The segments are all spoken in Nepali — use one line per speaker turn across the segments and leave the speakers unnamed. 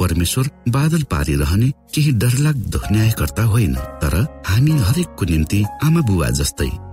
परमेश्वर बादल पारिरहने केही डरलाग्दो न्यायकर्ता होइन तर हामी हरेकको निम्ति आमा बुवा जस्तै।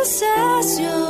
cansancio.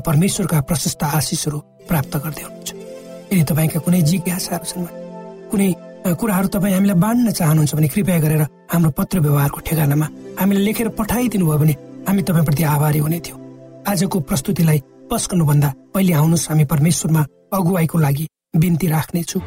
परमेश्वरका प्रशस्त आशिषहरू प्राप्त गर्दै हुनुहुन्छ। यदि तपाईँका कुनै जिज्ञासाहरू छन् भने कुनै कुराहरू तपाईँ हामीलाई बाँड्न चाहनुहुन्छ भने कृपया गरेर हाम्रो पत्र व्यवहारको ठेगानामा हामीलाई लेखेर पठाइदिनु भयो भने हामी तपाईँप्रति आभारी हुने थियौँ। आजको प्रस्तुतिलाई पस्कनुभन्दा पहिले आउनुहोस् हामी परमेश्वरमा अगुवाईको लागि बिन्ती राख्नेछु।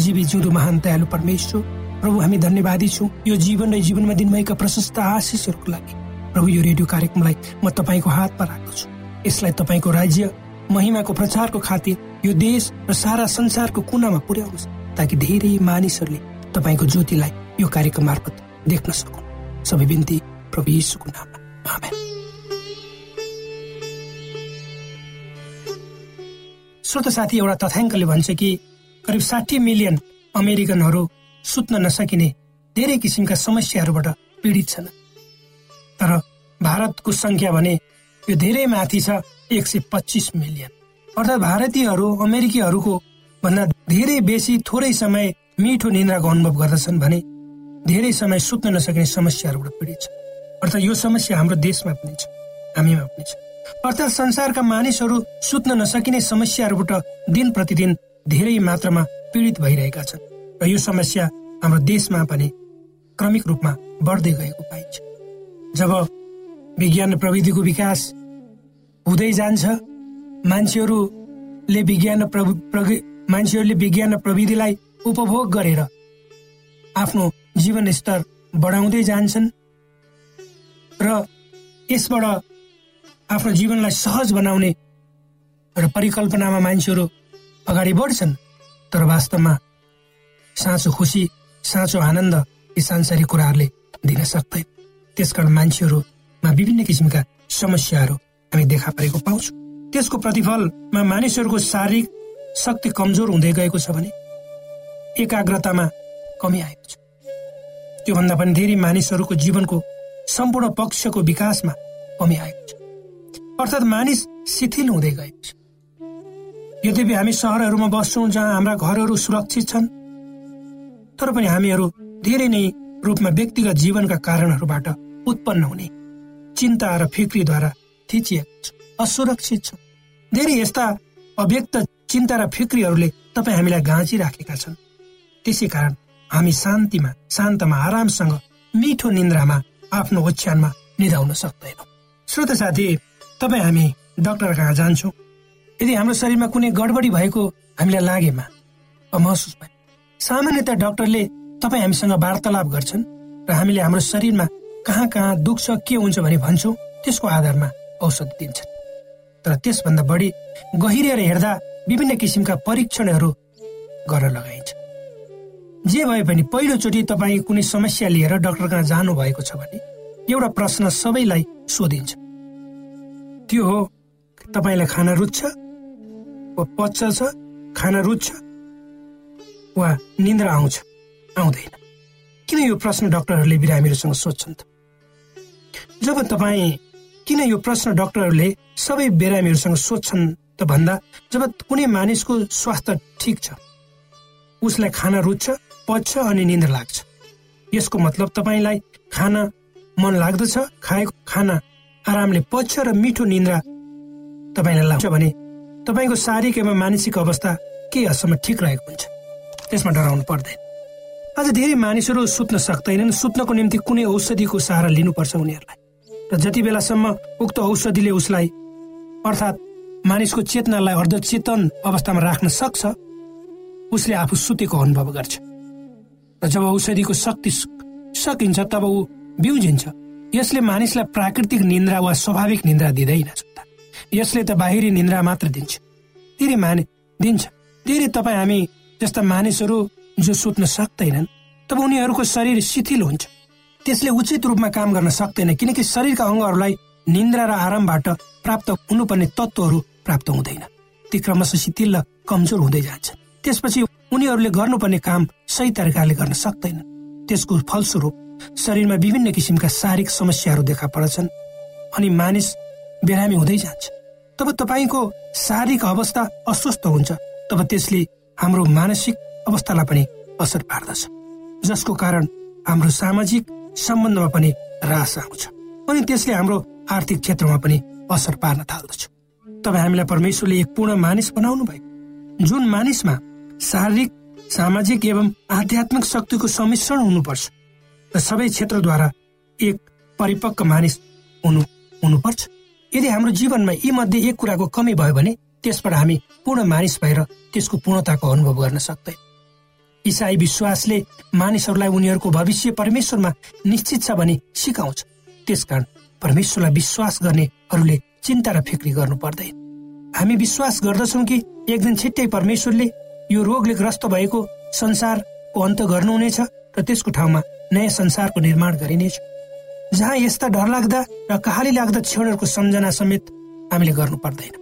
जीवी जिउँदो महान दयालु परमेश्वर प्रभु हामी धन्यवादी छौँ। यो जीवन र जीवनमा दिनुभएका प्रशस्त आशिषहरूको लागि प्रभु यो रेडियो कार्यक्रमलाई म तपाईँको हातमा राख्दछु। यसलाई तपाईँको राज्य महिमाको प्रचारको खातिर यो देश र सारा संसारको कुनामा पुर्याउनुहोस् ताकि धेरै मानिसहरूले तपाईँको ज्योतिलाई यो कार्यक्रम मार्फत देख्न सकुन्। सबै बिन्ती प्रभु यीशुको नाममा। श्रोत साथी एउटा तथ्याङ्कले भन्छ कि करिब साठी मिलियन अमेरिकनहरू सुत्न नसकिने धेरै किसिमका समस्याहरूबाट पीडित छन्। तर भारतको सङ्ख्या भने यो धेरै माथि छ एक सय पच्चिस मिलियन। अर्थात् भारतीयहरू अमेरिकीहरूको भन्दा धेरै बेसी थोरै समय मिठो निन्द्राको अनुभव गर्दछन् भने धेरै समय सुत्न नसकिने समस्याहरूबाट पीडित छ अर्थात् यो समस्या हाम्रो देशमा पनि छ हामीमा पनि छ। अर्थात् संसारका मानिसहरू सुत्न नसकिने समस्याहरूबाट दिन प्रतिदिन धेरै मात्रामा पीडित भइरहेका छन्। र यो समस्या हाम्रो देशमा पनि क्रमिक रूपमा बढ्दै गएको पाइन्छ। जब विज्ञान र प्रविधिको विकास हुँदै जान्छ मान्छेहरूले विज्ञान र मान्छेहरूले विज्ञान र प्रविधिलाई उपभोग गरेर आफ्नो जीवन स्तर बढाउँदै जान्छन् र यसबाट आफ्नो जीवनलाई सहज बनाउने र परिकल्पनामा मान्छेहरू अगाडि बढ्छन् तर वास्तवमा साँचो खुसी साँचो आनन्द यी सांसारिक कुराहरूले दिन सक्दैन। त्यसकारण मान्छेहरूमा विभिन्न किसिमका समस्याहरू हामी देखा परेको पाउँछौँ। त्यसको प्रतिफलमा मानिसहरूको शारीरिक शक्ति कमजोर हुँदै गएको छ भने एकाग्रतामा कमी आएको छ। त्योभन्दा पनि धेरै मानिसहरूको जीवनको सम्पूर्ण पक्षको विकासमा कमी आएको छ। अर्थात् मानिस शिथिल हुँदै गएको छ। यद्यपि हामी सहरहरूमा बस्छौँ जहाँ हाम्रा घरहरू सुरक्षित छन् तर पनि हामीहरू धेरै नै रूपमा व्यक्तिगत जीवनका कारणहरूबाट उत्पन्न हुने चिन्ता र फिक्रीद्वारा थिचिएको छ असुरक्षित छ। धेरै यस्ता अव्यक्त चिन्ता र फिक्रीहरूले तपाईँ हामीलाई गाँचिराखेका छन्। त्यसै कारण हामी शान्तिमा शान्तमा आरामसँग मिठो निन्द्रामा आफ्नो ओछ्यानमा निधाउन सक्दैनौँ। श्रोत साथी तपाईँ हामी डाक्टर कहाँ जान्छौँ? यदि हाम्रो शरीरमा कुनै गडबडी भएको हामीलाई लागेमा महसुस भयो। सामान्यतः डाक्टरले तपाईँ हामीसँग वार्तालाप गर्छन् र हामीले हाम्रो शरीरमा कहाँ कहाँ दुख्छ के हुन्छ भने भन्छौँ त्यसको आधारमा औषध दिन्छन्। तर त्यसभन्दा बढी गहिरेर हेर्दा विभिन्न किसिमका परीक्षणहरू गर्न लगाइन्छ। जे भए पनि पहिलोचोटि तपाईँ कुनै समस्या लिएर डाक्टर कहाँ जानु भएको छ भने एउटा प्रश्न सबैलाई सोधिन्छ। त्यो हो तपाईँलाई खाना रुच्छ? पच्छ छ? खान रुच्छ? वा निन्द्रा आउँछ? आउँदैन। किन यो प्रश्न डाक्टरहरूले बिरामीहरूसँग सोध्छन् त? जब तपाईँ किन यो प्रश्न डाक्टरहरूले सबै बिरामीहरूसँग सोध्छन् त भन्दा जब कुनै मानिसको स्वास्थ्य ठिक छ उसलाई खाना रुच्छ पच्छ अनि निन्द्रा लाग्छ। यसको मतलब तपाईँलाई खाना मन लाग्दछ खाएको खाना आरामले पच्छ र मिठो निन्द्रा तपाईँलाई लाग्छ भने तपाईँको शारीरिक एवं मानसिक अवस्था केही हदसम्म ठिक रहेको हुन्छ? त्यसमा डराउनु पर्दैन। आज धेरै मानिसहरू सुत्न सक्दैनन्। सुत्नको निम्ति कुनै औषधिको सहारा लिनुपर्छ उनीहरूलाई। र जति बेलासम्म उक्त औषधिले उसलाई अर्थात् मानिसको चेतनालाई अर्धचेतन अवस्थामा राख्न सक्छ उसले आफू सुतेको अनुभव गर्छ। र जब औषधिको शक्ति सकिन्छ तब ऊ बिउजिन्छ। यसले मानिसलाई प्राकृतिक निन्द्रा वा स्वाभाविक निन्द्रा दिँदैन यसले त बाहिरी निन्द्रा मात्र दिन्छ। धेरै माने दिन्छ। धेरै तपाईँ हामी जस्ता मानिसहरू जो सुत्न सक्दैनन् तब उनीहरूको शरीर शिथिल हुन्छ। त्यसले उचित रूपमा काम गर्न सक्दैन किनकि शरीरका अङ्गहरूलाई निन्द्रा र आरामबाट प्राप्त हुनुपर्ने तत्त्वहरू प्राप्त हुँदैन। ती क्रमशः शिथिल र कमजोर हुँदै जान्छ त्यसपछि उनीहरूले गर्नुपर्ने काम सही तरिकाले गर्न सक्दैन त्यसको फलस्वरूप शरीरमा विभिन्न किसिमका शारीरिक समस्याहरू देखा पर्छन् अनि मानिस बिरामी हुँदै जान्छ। तब तपाईँको शारीरिक अवस्था अस्वस्थ हुन्छ। तब त्यसले हाम्रो मानसिक अवस्थालाई पनि असर पार्दछ। जसको कारण हाम्रो सामाजिक सम्बन्धमा पनि रास आउँछ अनि त्यसले हाम्रो आर्थिक क्षेत्रमा पनि असर पार्न थाल्दछ। तपाईँ हामीलाई परमेश्वरले एक पूर्ण मानिस बनाउनु भयो। जुन मानिसमा शारीरिक सामाजिक एवं आध्यात्मिक शक्तिको सम्मिश्रण हुनुपर्छ र सबै क्षेत्रद्वारा एक परिपक्व मानिस हुनु हुनुपर्छ। यदि हाम्रो जीवनमा यी मध्ये एक कुराको कमी भयो भने त्यसबाट हामी पूर्ण मानिस भएर त्यसको पूर्णताको अनुभव गर्न सक्दैन इसाई विश्वासले मानिसहरूलाई उनीहरूको भविष्य परमेश्वरमा निश्चित छ भने सिकाउँछ। त्यसकारण परमेश्वरलाई विश्वास गर्नेहरूले चिन्ता र फिक्री गर्नु पर्दैन। हामी विश्वास गर्दछौँ कि एक दिन छिट्टै परमेश्वरले यो रोगले ग्रस्त भएको संसारको अन्त गर्नुहुनेछ र त्यसको ठाउँमा नयाँ संसारको निर्माण गरिनेछ। जहाँ यस्ता डरलाग्दा र कहाली लाग्दा क्षणहरूको सम्झना समेत हामीले गर्नु पर्दैन।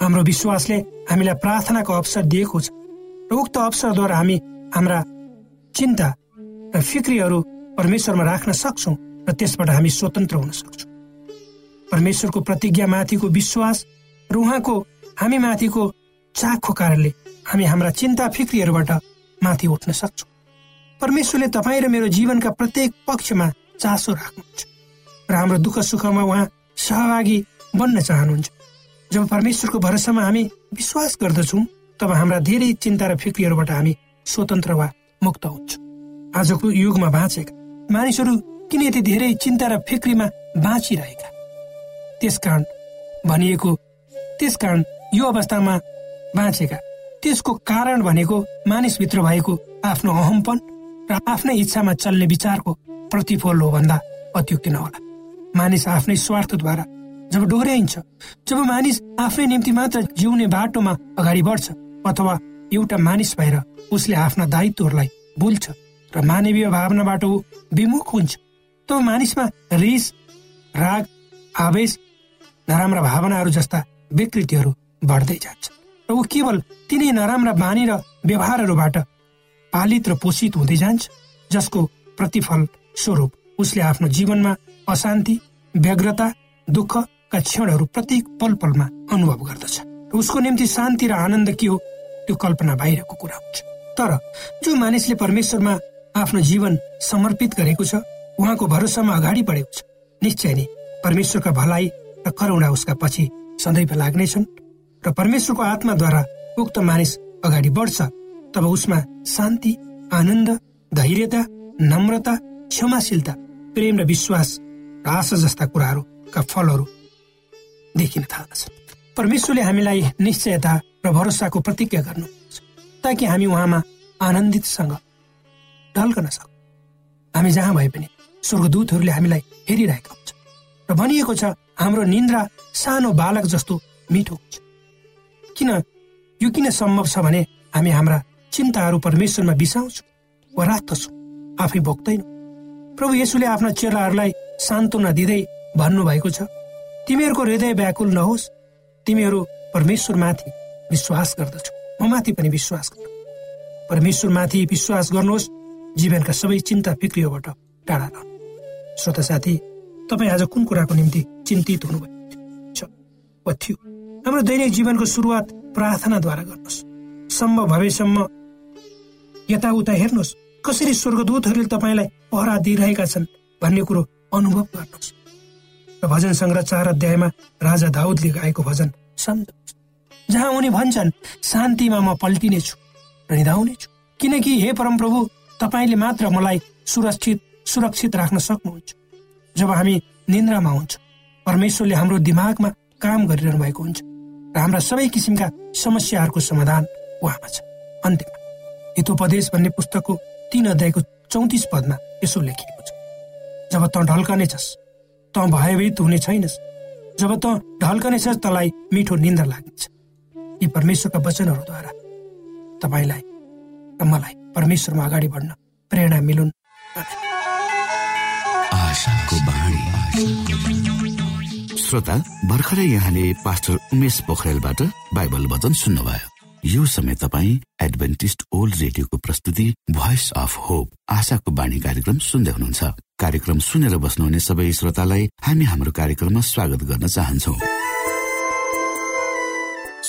हाम्रो विश्वासले हामीलाई प्रार्थनाको अवसर दिएको छ। र उक्त अवसरद्वारा हामी हाम्रा चिन्ता र फिक्रीहरू परमेश्वरमा राख्न सक्छौँ र त्यसबाट हामी स्वतन्त्र हुन सक्छौँ। परमेश्वरको प्रतिज्ञामाथिको विश्वास र उहाँको हामी माथिको चाखको कारणले हामी हाम्रा चिन्ता फिक्रीहरूबाट माथि उठ्न सक्छौँ। परमेश्वरले तपाईँ र मेरो जीवनका प्रत्येक पक्षमा चासो राख्नुहुन्छ र हाम्रो दुःख सुखमा उहाँ सहभागी बन्न चाहनुहुन्छ। जब परमेश्वरको भरोसामा हामी विश्वास गर्दछौँ तब हाम्रा धेरै चिन्ता र फिक्रीहरूबाट हामी स्वतन्त्र वा मुक्त हुन्छौँ। आजको युगमा बाँचेका मानिसहरू किन यति धेरै चिन्ता र फिक्रीमा बाँचिरहेका? त्यसकारण भनिएको त्यसकारण यो अवस्थामा बाँचेका त्यसको कारण भनेको मानिसभित्र भएको आफ्नो अहमपन र आफ्नै इच्छामा चल्ने विचारको प्रतिफल हो भन्दा अत्युक्ति नहोला। मानिस आफ्नै स्वार्थद्वारा जब डोर्याइन्छ जब मानिस आफ्नै निम्ति मात्र जिउने बाटोमा अगाडि बढ्छ अथवा एउटा मानिस भएर उसले आफ्ना दायित्वहरूलाई भुल्छ र मानवीय भावनाबाट ऊ विमुख हुन्छ तब मानिसमा रिस राग आवेश नराम्रा भावनाहरू जस्ता विकृतिहरू बढ्दै जान्छ। र ऊ केवल तिनै नराम्रा बानी र व्यवहारहरूबाट पालित र पोषित हुँदै जान्छ जसको प्रतिफल स्वरूप उसले आफ्नो जीवनमा अशान्ति व्यग्रता दुःखका क्षणहरू प्रत्येक पल पलमा अनुभव गर्दछ। उसको निम्ति शान्ति र आनन्द के हो त्यो कल्पना बाहिरको कुरा हुन्छ। तर जो मानिसले परमेश्वरमा आफ्नो जीवन समर्पित गरेको छ उहाँको भरोसामा अगाडि बढेको छ। निश्चय नै परमेश्वरका भलाइ र करुणा उसका पछि सदैव लाग्नेछन् र परमेश्वरको आत्माद्वारा उक्त मानिस अगाडि बढ्छ तब उसमा शान्ति आनन्द धैर्यता नम्रता क्षमाशीलता प्रेम र विश्वास र आशा जस्ता कुराहरूका फलहरू देखिन थाल्दछन्। परमेश्वरले हामीलाई निश्चयता र भरोसाको प्रतिज्ञा गर्नुहुन्छ ताकि हामी उहाँमा आनन्दितसँग ढल्कन सकौँ। हामी जहाँ भए पनि स्वर्गदूतहरूले हामीलाई हेरिरहेका हुन्छ। र भनिएको छ हाम्रो निन्द्रा सानो बालक जस्तो मिठो हुन्छ। किन यो किन सम्भव छ भने हामी हाम्रा चिन्ताहरू परमेश्वरमा बिसाउँछौँ वा राख्दछौँ आफै भोग्दैनौँ। प्रभु यसुले आफ्ना चेलाहरूलाई सान्त्वना दिँदै भन्नुभएको छ तिमीहरूको हृदय व्याकुल नहोस्। तिमीहरू परमेश्वरमाथि विश्वास गर्दछौ। म माथि पनि विश्वास गर परमेश्वरमाथि विश्वास गर्नुहोस्। जीवनका सबै चिन्ता फिक्रीबाट टाढा रहनु श्रोता साथी तपाईँ आज कुन कुराको निम्ति चिन्तित हुनुभएको वा थियो हाम्रो दैनिक जीवनको सुरुवात प्रार्थनाद्वारा गर्नुहोस्। सम्भव भएसम्म यताउता हेर्नुहोस्। कसरी स्वर्गदूतहरूले तपाईँलाई पहरा दिइरहेका छन् भन्ने कुरो अनुभव गर्नुहोस्। र भजन सङ्ग्रह चार अध्यायमा राजा दाउदले गाएको भजन सम्झनुहोस्। जहाँ उनी भन्छन् शान्तिमा म पल्टिनेछु र निधाउनेछु। किनकि हे परमप्रभु तपाईँले मात्र मलाई सुरक्षित सुरक्षित राख्न सक्नुहुन्छ। जब हामी निन्द्रामा हुन्छ परमेश्वरले हाम्रो दिमागमा काम गरिरहनु भएको हुन्छ र हाम्रा सबै किसिमका समस्याहरूको समाधान उहाँमा छ। अन्त्यमा हितोपदेश भन्ने पुस्तकको तीन अध्यायको चौतिस पदमा यसो लेखिएको छ। जब त ढल्कनेछस् त भयभीत हुने छैनस्। जब त ढल्कनेछस् तँलाई मिठो निन्द्रा लाग्नेछ। यी परमेश्वरका वचनहरूद्वारा तपाईँलाई र मलाई परमेश्वरमा अगाडि बढ्न प्रेरणा मिलुन्।
श्रोता भर्खरै यहाँले पास्टर उमेश पोखरेलबाट बाइबल वचन सुन्नुभयो। यो समय तपाईँ एडभेन्टिस्ट ओल्ड रेडियोको प्रस्तुति भोइस अफ होप आशाको बाणी कार्यक्रम सुन्दै हुनुहुन्छ। कार्यक्रम सुनेर बस्नुहुने सबै श्रोतालाई हामी हाम्रो कार्यक्रममा स्वागत गर्न चाहन्छौ।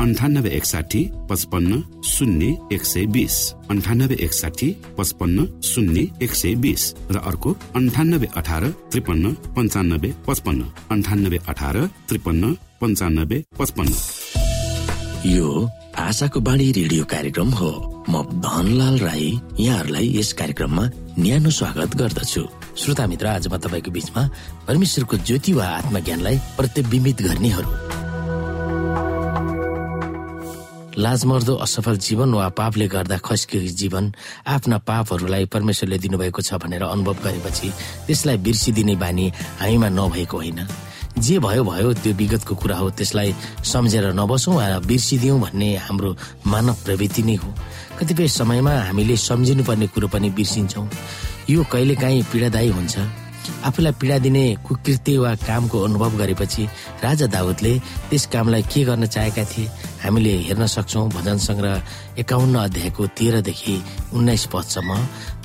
अन्ठानब्बे एकसाठी पचपन्न शून्य एक सय बिस। अन्ठानब्बे एकसाठी पचपन्न शून्य एक सय बिस। र अर्को अन्ठानब्बे अठार त्रिपन्न पन्चानब्बे पचपन्न। अन्ठानब्बे अठार त्रिपन्न पन्चानब्बे पचपन्न।
यो आशाको बाणी रेडियो कार्यक्रम हो। म धनलाल राई यहाँहरूलाई यस कार्यक्रममा न्यानो स्वागत गर्दछु। श्रोता मित्र आज म तपाईँको बिचमा परमेश्वरको ज्योति वा आत्मज्ञानलाई प्रतिबिम्बित गर्नेहरू। लाजमर्दो असफल जीवन वा पापले गर्दा खस्किएको जीवन आफ्ना पापहरूलाई परमेश्वरले दिनुभएको छ भनेर अनुभव गरेपछि त्यसलाई बिर्सिदिने बानी हामीमा नभएको होइन। जे भयो भयो त्यो विगतको कुरा हो। त्यसलाई सम्झेर नबसौँ वा बिर्सिदिउँ भन्ने हाम्रो मानव प्रवृत्ति नै हो। कतिपय समयमा हामीले सम्झिनुपर्ने कुरो पनि बिर्सिन्छौँ। यो कहिलेकाहीँ पीडादायी हुन्छ। आफूलाई पीडा दिने कुकृत्य वा कामको अनुभव गरेपछि राजा दाउदले त्यस कामलाई के गर्न चाहेका थिए? हामीले हेर्न सक्छौँ भजन सङ्ग्रह एकाउन्न अध्यायको तेह्रदेखि उन्नाइस पदसम्म।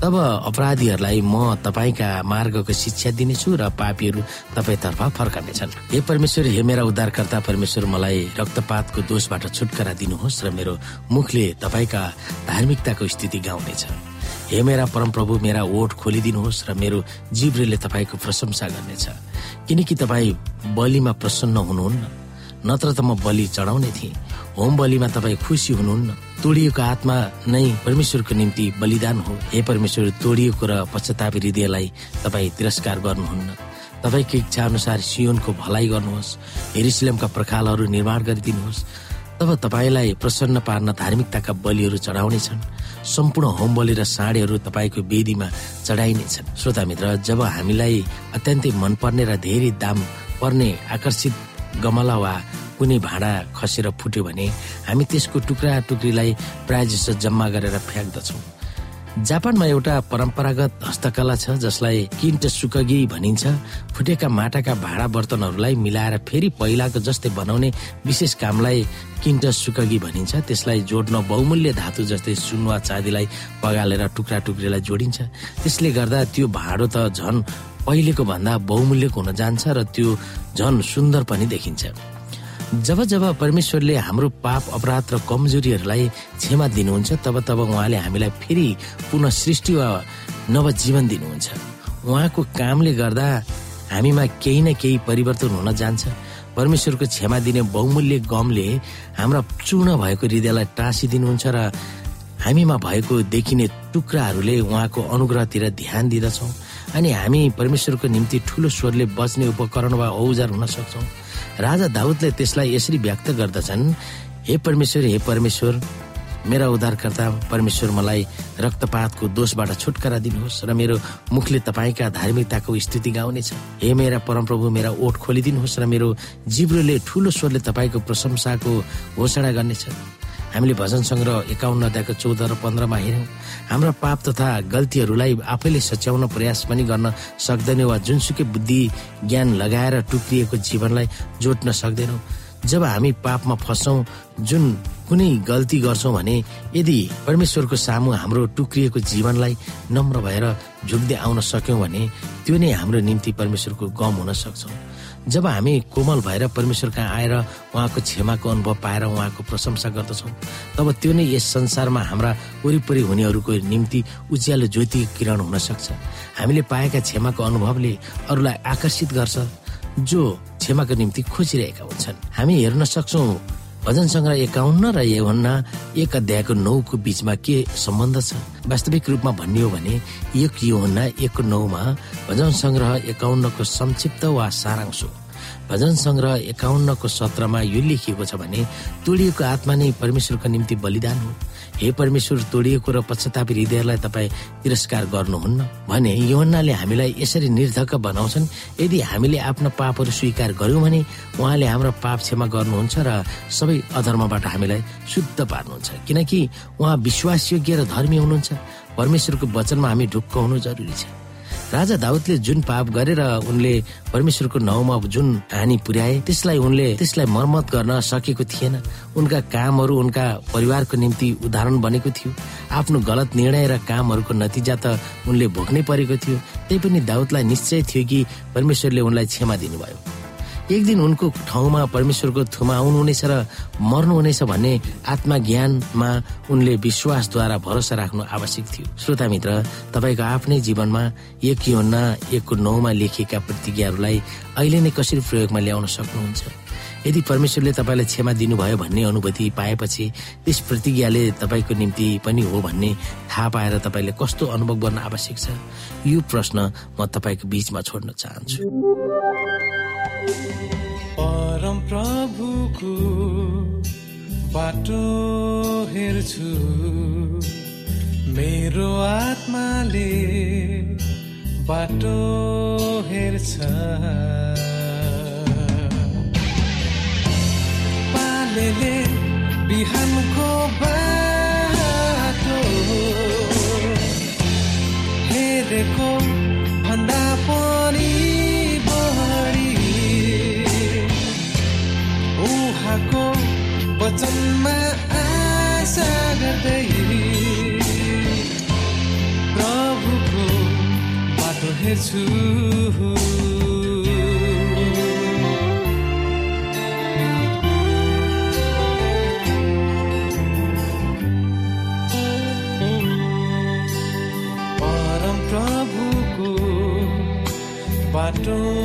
तब अपराधीहरूलाई म तपाईँका मार्गको शिक्षा दिनेछु र पापीहरू तपाईँतर्फ फर्कानेछन्। हे परमेश्वर हे मेरा उद्धारकर्ता परमेश्वर मलाई रक्तपातको दोषबाट छुटकारा दिनुहोस् र मेरो मुखले तपाईँका धार्मिकताको स्थिति गाउनेछ। हे मेरा परमप्रभु मेरा ओठ खोलिदिनुहोस् र मेरो जिब्रेले तपाईँको प्रशंसा गर्नेछ। किनकि तपाईँ बलिमा प्रसन्न हुनुहुन्न नत्र त म बलि चढाउने थिएँ। होम बलिमा तपाईँ खुसी हुनुहुन्न। तोडिएको आत्मा नै परमेश्वरको निम्ति बलिदान हो। हे परमेश्वर तोडिएको र पश्चातापी हृदयलाई तपाईँ तिरस्कार गर्नुहुन्न। तपाईँको इच्छा अनुसार सियोनको भलाइ गर्नुहोस्। हेरिसलेमका प्रखालहरू निर्माण गरिदिनुहोस्। तब तपाईँलाई प्रसन्न पार्न धार्मिकताका बलिहरू चढाउनेछन्। सम्पूर्ण होम बलि र साँडेहरू तपाईँको वेदीमा चढाइनेछन्। श्रोता मित्र जब हामीलाई अत्यन्तै मनपर्ने र धेरै दाम पर्ने आकर्षित गमला वा कुनै भाँडा खसेर फुट्यो भने हामी त्यसको टुक्रा टुक्रीलाई प्राय जसो जम्मा गरेर फ्याँक्दछौँ। जापानमा एउटा परम्परागत हस्तकला छ जसलाई किन्ट सुकगी भनिन्छ। फुटेका माटाका भाँडा बर्तनहरूलाई मिलाएर फेरि पहिलाको जस्तै बनाउने विशेष कामलाई किन्ट सुकगी भनिन्छ। त्यसलाई जोड्न बहुमूल्य धातु जस्तै सुन वा चाँदीलाई पगालेर टुक्रा टुक्रीलाई जोडिन्छ। त्यसले गर्दा त्यो भाँडो त झन पहिलेको भन्दा बहुमूल्यको हुन जान्छ र त्यो झन सुन्दर पनि देखिन्छ। जब जब परमेश्वरले हाम्रो पाप अपराध र कमजोरीहरूलाई क्षमा दिनुहुन्छ तब तब उहाँले हामीलाई फेरि पुनः सृष्टि वा नवजीवन दिनुहुन्छ। उहाँको कामले गर्दा हामीमा केही न केही परिवर्तन हुन जान्छ। परमेश्वरको क्षमा दिने बहुमूल्य गमले हाम्रा चूर्ण भएको हृदयलाई टाँसिदिनुहुन्छ र हामीमा भएको देखिने टुक्राहरूले उहाँको अनुग्रहतिर ध्यान दिँदछौँ। अनि हामी परमेश्वरको निम्ति ठुलो स्वरले बच्ने उपकरण वा औजार हुन सक्छौँ। राजा दाउदले त्यसलाई यसरी व्यक्त गर्दछन् हे परमेश्वर हे परमेश्वर मेरा उद्धारकर्ता परमेश्वर मलाई रक्तपातको दोषबाट छुटकारा दिनुहोस् र मेरो मुखले तपाईँका धार्मिकताको स्थिति गाउनेछ। हे मेरा परमप्रभु मेरा ओठ खोलिदिनुहोस् र मेरो जिब्रोले ठुलो स्वरले तपाईँको प्रशंसाको घोषणा गर्नेछ। हामीले भजन सङ्ग्रह एकाउन्न अध्यायको चौध र पन्ध्रमा हेऱ्यौँ। हाम्रा पाप तथा गल्तीहरूलाई आफैले सच्याउन प्रयास पनि गर्न सक्दैनौँ वा जुनसुकै बुद्धि ज्ञान लगाएर टुक्रिएको जीवनलाई जोड्न सक्दैनौँ। जब हामी पापमा फस्छौँ जुन कुनै गल्ती गर्छौँ भने यदि परमेश्वरको सामु हाम्रो टुक्रिएको जीवनलाई नम्र भएर झुक्दै आउन सक्यौँ भने त्यो नै हाम्रो निम्ति परमेश्वरको गम हुन सक्छौँ। जब हामी कोमल भएर परमेश्वर कहाँ आएर उहाँको क्षमाको अनुभव पाएर उहाँको प्रशंसा गर्दछौँ तब त्यो नै यस संसारमा हाम्रा वरिपरि हुनेहरूको निम्ति उज्यालो ज्योति किरण हुन सक्छ। हामीले पाएका क्षमाको अनुभवले अरूलाई आकर्षित गर्छ जो क्षमाको निम्ति खोजिरहेका हुन्छन्। हामी हेर्न सक्छौँ भजन सङ्ग्रह एकाउन्न र यौहन्ना एक अध्यायको नौको बिचमा के सम्बन्ध छ? वास्तविक रूपमा भन्ने हो भने एक यौहन्ना एकको नौमा भजन सङ्ग्रह एकाउन्नको संक्षिप्त वा सारांश हो। भजन सङ्ग्रह एकाउन्नको सत्रमा यो लेखिएको छ भने तोडिएको आत्मा नै परमेश्वरको निम्ति बलिदान हो। हे परमेश्वर तोडिएको र पश्चातापी हृदयलाई तपाईँ तिरस्कार गर्नुहुन्न भने योहन्नाले हामीलाई यसरी निर्धक्क बनाउँछन्। यदि हामीले आफ्नो पापहरू स्वीकार गर्यौँ भने उहाँले हाम्रो पाप क्षमा गर्नुहुन्छ र सबै अधर्मबाट हामीलाई शुद्ध पार्नुहुन्छ। किनकि उहाँ विश्वासयोग्य र धर्मी हुनुहुन्छ। परमेश्वरको वचनमा हामी ढुक्क हुनु जरुरी छ। राजा दाउदले जुन पाप गरेर उनले परमेश्वरको नाउँमा जुन हानि पुर्याए त्यसलाई उनले त्यसलाई मर्मत गर्न सकेको थिएन। उनका कामहरू उनका परिवारको निम्ति उदाहरण बनेको थियो। आफ्नो गलत निर्णय र कामहरूको नतिजा त उनले भोग्नै परेको थियो। त्यही पनि दाउदलाई निश्चय थियो कि परमेश्वरले उनलाई क्षमा दिनुभयो। एक दिन उनको ठाउँमा परमेश्वरको थुमा आउनुहुनेछ र मर्नुहुनेछ भन्ने आत्मज्ञानमा उनले विश्वासद्वारा भरोसा राख्नु आवश्यक थियो। श्रोता मित्र तपाईँको आफ्नै जीवनमा एक योना एकको नौमा लेखिएका प्रतिज्ञाहरूलाई अहिले नै कसरी प्रयोगमा ल्याउन सक्नुहुन्छ? यदि परमेश्वरले तपाईँलाई क्षमा दिनुभयो भन्ने अनुभूति पाएपछि त्यस प्रतिज्ञाले तपाईँको निम्ति पनि हो भन्ने थाहा पाएर तपाईँले कस्तो अनुभव गर्न आवश्यक छ? यो प्रश्न म तपाईँको बीचमा छोड्न चाहन्छु।
परम प्रभुको बाटो हेर्छु। मेरो आत्माले बाटो हेर्छ। पालेले बिहानको बाटो हेरेको उहाँको वचनमा आशा गर्दै प्रभुको बाटो हेर्छु। बाटो